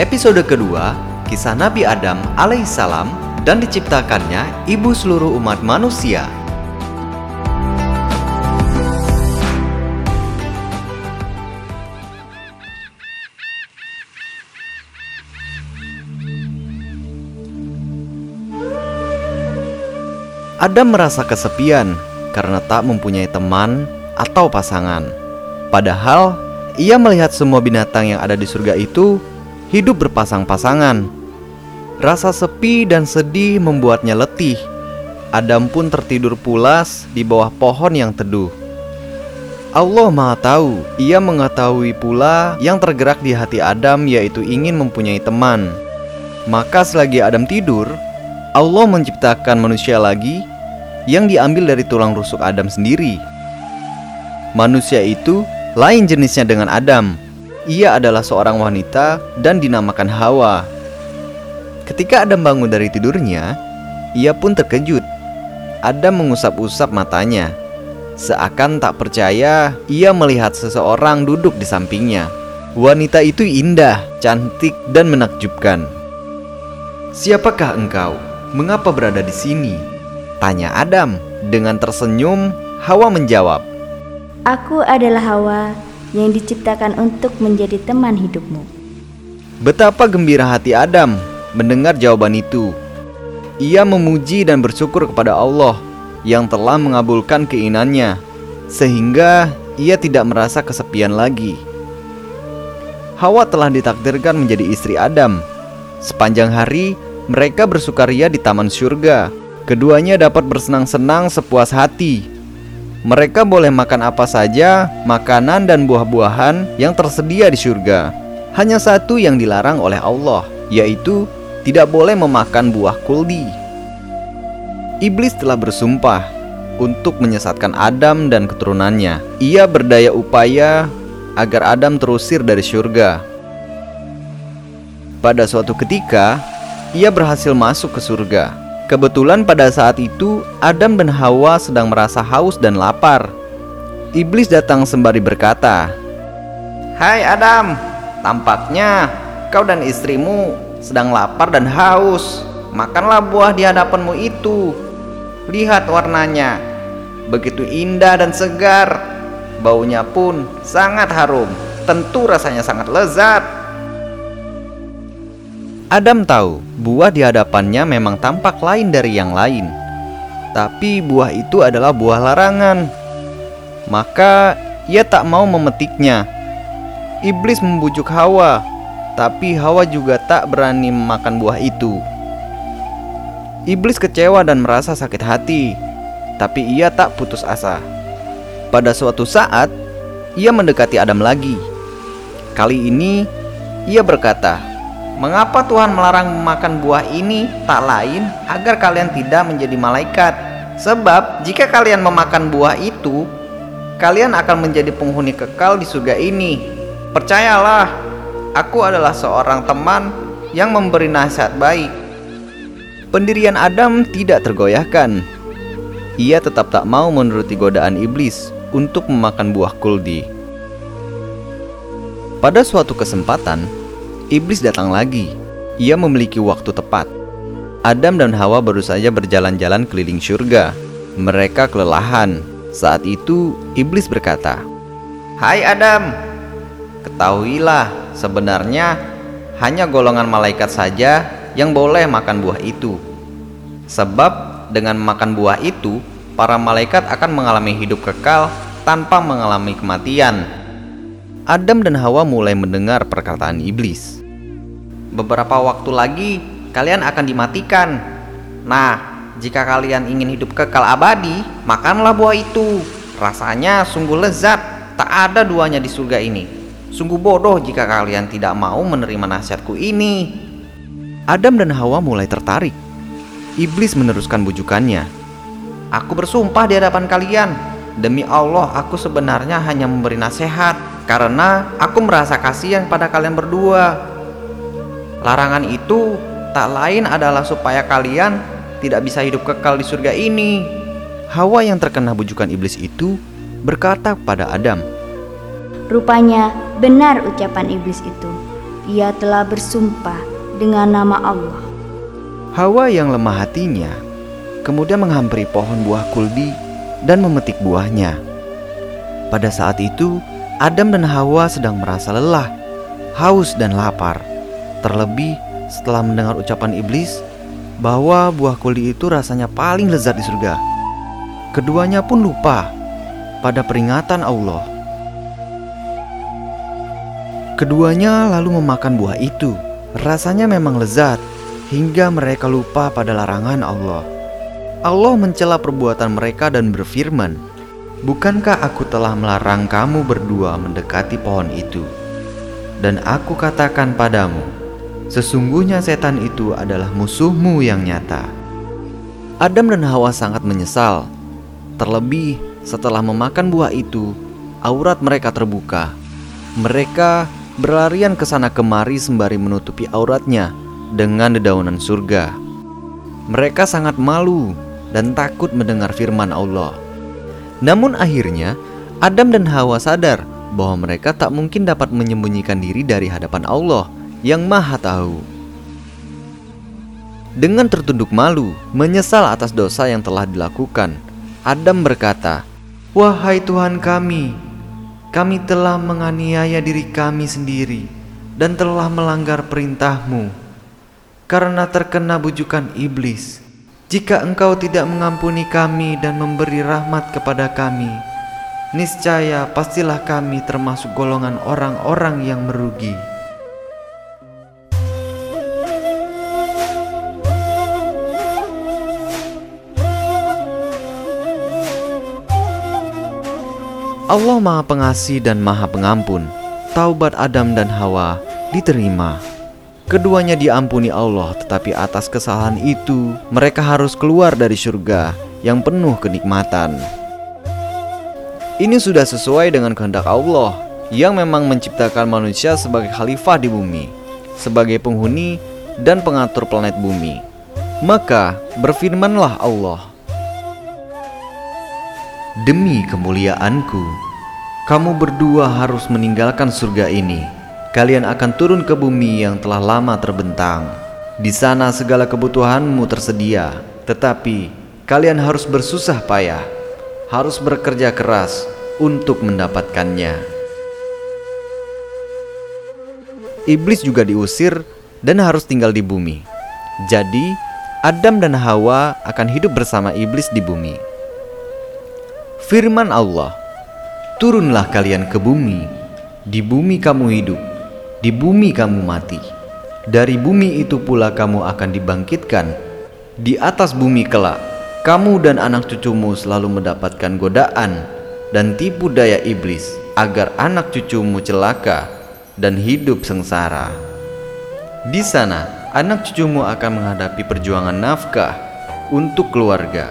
Episode kedua, kisah Nabi Adam alaihissalam dan diciptakannya ibu seluruh umat manusia. Adam merasa kesepian karena tak mempunyai teman atau pasangan. Padahal ia melihat semua binatang yang ada di surga itu hidup berpasang-pasangan. Rasa sepi dan sedih membuatnya letih. Adam pun tertidur pulas di bawah pohon yang teduh. Allah Maha Tahu, Ia mengetahui pula yang tergerak di hati Adam, yaitu ingin mempunyai teman. Maka, selagi Adam tidur, Allah menciptakan manusia lagi yang diambil dari tulang rusuk Adam sendiri. Manusia itu lain jenisnya dengan Adam. Ia adalah seorang wanita dan dinamakan Hawa. Ketika Adam bangun dari tidurnya, ia pun terkejut. Adam mengusap-usap matanya. Seakan tak percaya, ia melihat seseorang duduk di sampingnya. Wanita itu indah, cantik, dan menakjubkan. "Siapakah engkau? Mengapa berada di sini?" tanya Adam. Dengan tersenyum, Hawa menjawab, Aku adalah Hawa yang diciptakan untuk menjadi teman hidupmu. Betapa gembira hati Adam mendengar jawaban itu. Ia memuji dan bersyukur kepada Allah yang telah mengabulkan keinginannya, sehingga ia tidak merasa kesepian lagi. Hawa telah ditakdirkan menjadi istri Adam. Sepanjang hari, mereka bersukaria di taman surga. Keduanya dapat bersenang-senang sepuas hati mereka boleh makan apa saja, makanan dan buah-buahan yang tersedia di surga. Hanya satu yang dilarang oleh Allah, yaitu tidak boleh memakan buah kuldi. Iblis telah bersumpah untuk menyesatkan Adam dan keturunannya. Ia berdaya upaya agar Adam terusir dari surga. Pada suatu ketika, ia berhasil masuk ke surga. Kebetulan pada saat itu Adam dan Hawa sedang merasa haus dan lapar. Iblis datang sembari berkata, "Hai Adam, tampaknya kau dan istrimu sedang lapar dan haus. Makanlah buah di hadapanmu itu. Lihat warnanya, begitu indah dan segar. Baunya pun sangat harum. Tentu rasanya sangat lezat." Adam tahu buah di hadapannya memang tampak lain dari yang lain, tapi buah itu adalah buah larangan. Maka ia tak mau memetiknya. Iblis membujuk Hawa, tapi Hawa juga tak berani memakan buah itu. Iblis kecewa dan merasa sakit hati, tapi ia tak putus asa. Pada suatu saat, ia mendekati Adam lagi. Kali ini, ia berkata, Mengapa Tuhan melarang memakan buah ini? Tak lain agar kalian tidak menjadi malaikat. Sebab jika kalian memakan buah itu, kalian akan menjadi penghuni kekal di surga ini. Percayalah, aku adalah seorang teman yang memberi nasihat baik. Pendirian Adam tidak tergoyahkan. Ia tetap tak mau menuruti godaan iblis untuk memakan buah kuldi. Pada suatu kesempatan, Iblis datang lagi. Ia memiliki waktu tepat. Adam dan Hawa baru saja berjalan-jalan keliling surga. Mereka kelelahan. Saat itu, iblis berkata, "Hai Adam, ketahuilah, sebenarnya hanya golongan malaikat saja yang boleh makan buah itu. Sebab dengan makan buah itu, para malaikat akan mengalami hidup kekal tanpa mengalami kematian." Adam dan Hawa mulai mendengar perkataan iblis. Beberapa waktu lagi kalian akan dimatikan. Nah, jika kalian ingin hidup kekal abadi, makanlah buah itu. Rasanya sungguh lezat, tak ada duanya di surga ini. Sungguh bodoh jika kalian tidak mau menerima nasihatku ini. Adam dan Hawa mulai tertarik. Iblis meneruskan bujukannya. Aku bersumpah di hadapan kalian, demi Allah aku sebenarnya hanya memberi nasihat karena aku merasa kasihan pada kalian berdua. Larangan itu tak lain adalah supaya kalian tidak bisa hidup kekal di surga ini. Hawa yang terkena bujukan iblis itu berkata kepada Adam, Rupanya benar ucapan iblis itu. ia telah bersumpah dengan nama Allah. Hawa yang lemah hatinya kemudian menghampiri pohon buah kuldi dan memetik buahnya. Pada saat itu, Adam dan Hawa sedang merasa lelah, haus dan lapar. Terlebih setelah mendengar ucapan iblis bahwa buah kuldi itu rasanya paling lezat di surga. Keduanya pun lupa pada peringatan Allah. Keduanya lalu memakan buah itu. Rasanya memang lezat hingga mereka lupa pada larangan Allah. Allah mencela perbuatan mereka dan berfirman, "Bukankah aku telah melarang kamu berdua mendekati pohon itu?" Dan aku katakan padamu, sesungguhnya setan itu adalah musuhmu yang nyata. Adam dan Hawa sangat menyesal, terlebih setelah memakan buah itu, aurat mereka terbuka. Mereka berlarian ke sana kemari sembari menutupi auratnya dengan dedaunan surga. Mereka sangat malu dan takut mendengar firman Allah. Namun akhirnya Adam dan Hawa sadar bahwa mereka tak mungkin dapat menyembunyikan diri dari hadapan Allah yang Maha Tahu. Dengan tertunduk malu, menyesal atas dosa yang telah dilakukan, Adam berkata, "Wahai Tuhan kami, kami telah menganiaya diri kami sendiri dan telah melanggar perintahmu karena terkena bujukan iblis. Jika engkau tidak mengampuni kami dan memberi rahmat kepada kami, niscaya pastilah kami termasuk golongan orang-orang yang merugi. Allah Maha Pengasih dan Maha Pengampun. Taubat Adam dan Hawa diterima. Keduanya diampuni Allah, tetapi atas kesalahan itu mereka harus keluar dari surga yang penuh kenikmatan. Ini sudah sesuai dengan kehendak Allah yang memang menciptakan manusia sebagai khalifah di bumi, sebagai penghuni dan pengatur planet bumi. Maka berfirmanlah Allah, Demi kemuliaanku, kamu berdua harus meninggalkan surga ini. Kalian akan turun ke bumi yang telah lama terbentang. Di sana segala kebutuhanmu tersedia, tetapi kalian harus bersusah payah, harus bekerja keras untuk mendapatkannya. Iblis juga diusir dan harus tinggal di bumi. Jadi, Adam dan Hawa akan hidup bersama iblis di bumi. Firman Allah, "Turunlah kalian ke bumi, di bumi kamu hidup, di bumi kamu mati. Dari bumi itu pula kamu akan dibangkitkan. Di atas bumi kelak, kamu dan anak cucumu selalu mendapatkan godaan dan tipu daya iblis, agar anak cucumu celaka dan hidup sengsara. Di sana, anak cucumu akan menghadapi perjuangan nafkah untuk keluarga."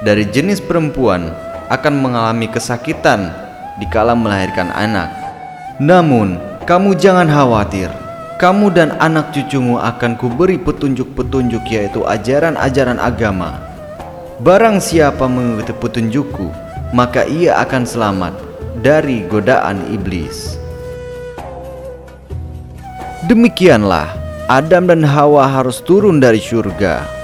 Dari jenis perempuan akan mengalami kesakitan dikala melahirkan anak. Namun, kamu jangan khawatir. Kamu dan anak cucumu akan kuberi petunjuk-petunjuk yaitu ajaran-ajaran agama. Barang siapa mengikuti petunjukku, maka ia akan selamat dari godaan iblis. Demikianlah Adam dan Hawa harus turun dari surga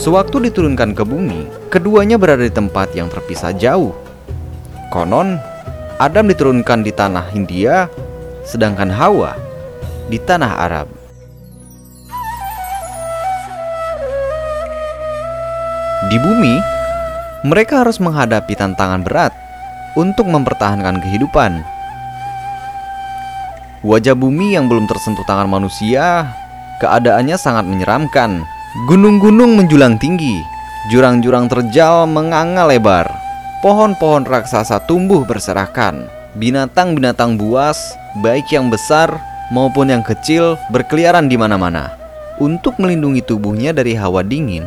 Sewaktu diturunkan ke bumi, keduanya berada di tempat yang terpisah jauh. Konon, Adam diturunkan di tanah Hindia, sedangkan Hawa di tanah Arab. Di bumi, mereka harus menghadapi tantangan berat untuk mempertahankan kehidupan. Wajah bumi yang belum tersentuh tangan manusia, keadaannya sangat menyeramkan Gunung-gunung menjulang tinggi, jurang-jurang terjal menganga lebar. Pohon-pohon raksasa tumbuh berserakan. Binatang-binatang buas, baik yang besar maupun yang kecil, berkeliaran di mana-mana. Untuk melindungi tubuhnya dari hawa dingin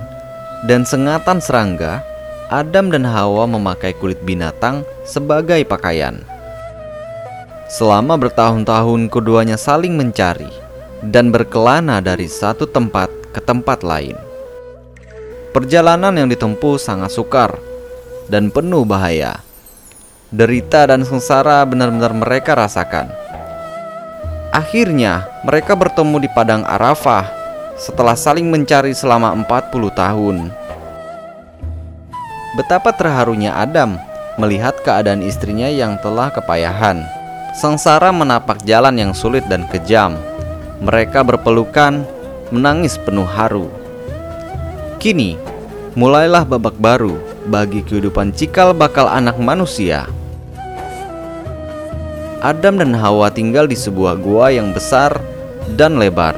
dan sengatan serangga, Adam dan Hawa memakai kulit binatang sebagai pakaian. Selama bertahun-tahun keduanya saling mencari dan berkelana dari satu tempat ke tempat lain. Perjalanan yang ditempuh sangat sukar dan penuh bahaya. Derita dan sengsara benar-benar mereka rasakan. Akhirnya, mereka bertemu di padang Arafah setelah saling mencari selama 40 tahun. Betapa terharunya Adam melihat keadaan istrinya yang telah kepayahan. Sengsara menapak jalan yang sulit dan kejam. Mereka berpelukan, menangis penuh haru. Kini, mulailah babak baru bagi kehidupan cikal bakal anak manusia. Adam dan Hawa tinggal di sebuah gua yang besar dan lebar.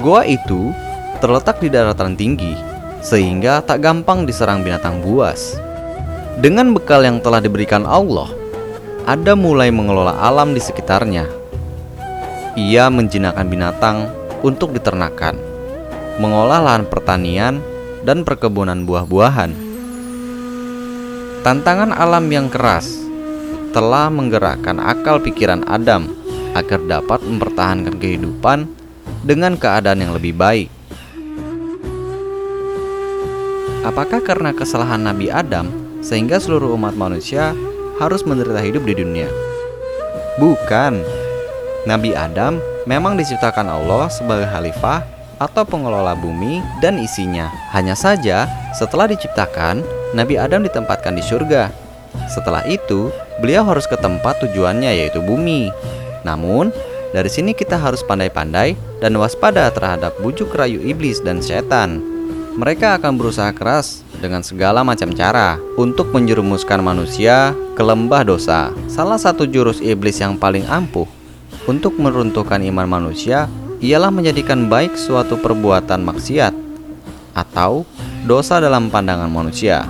Gua itu terletak di daratan tinggi, sehingga tak gampang diserang binatang buas. Dengan bekal yang telah diberikan Allah, Adam mulai mengelola alam di sekitarnya. Ia menjinakkan binatang untuk diternakan, mengolah lahan pertanian, dan perkebunan buah-buahan. Tantangan alam yang keras telah menggerakkan akal pikiran Adam agar dapat mempertahankan kehidupan dengan keadaan yang lebih baik. Apakah karena kesalahan Nabi Adam sehingga seluruh umat manusia harus menderita hidup di dunia? Bukan. Nabi Adam memang diciptakan Allah sebagai khalifah atau pengelola bumi dan isinya. Hanya saja, setelah diciptakan, Nabi Adam ditempatkan di surga setelah itu, beliau harus ke tempat tujuannya yaitu bumi. Namun, dari sini kita harus pandai-pandai dan waspada terhadap bujuk rayu iblis dan setan. Mereka akan berusaha keras dengan segala macam cara untuk menjerumuskan manusia ke lembah dosa. Salah satu jurus iblis yang paling ampuh untuk meruntuhkan iman manusia ialah menjadikan baik suatu perbuatan maksiat atau dosa dalam pandangan manusia.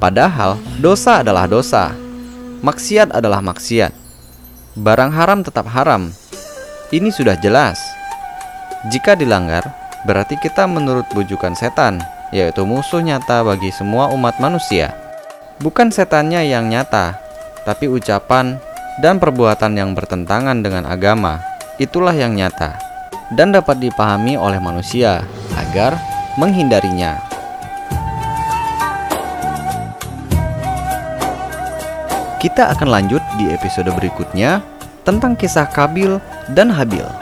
Padahal dosa adalah dosa, maksiat adalah maksiat. Barang haram tetap haram. Ini sudah jelas. Jika dilanggar, berarti kita menurut bujukan setan, yaitu musuh nyata bagi semua umat manusia. Bukan setannya yang nyata, tapi ucapan dan perbuatan yang bertentangan dengan agama. Itulah yang nyata dan dapat dipahami oleh manusia agar menghindarinya. Kita akan lanjut di episode berikutnya tentang kisah Kabil dan Habil.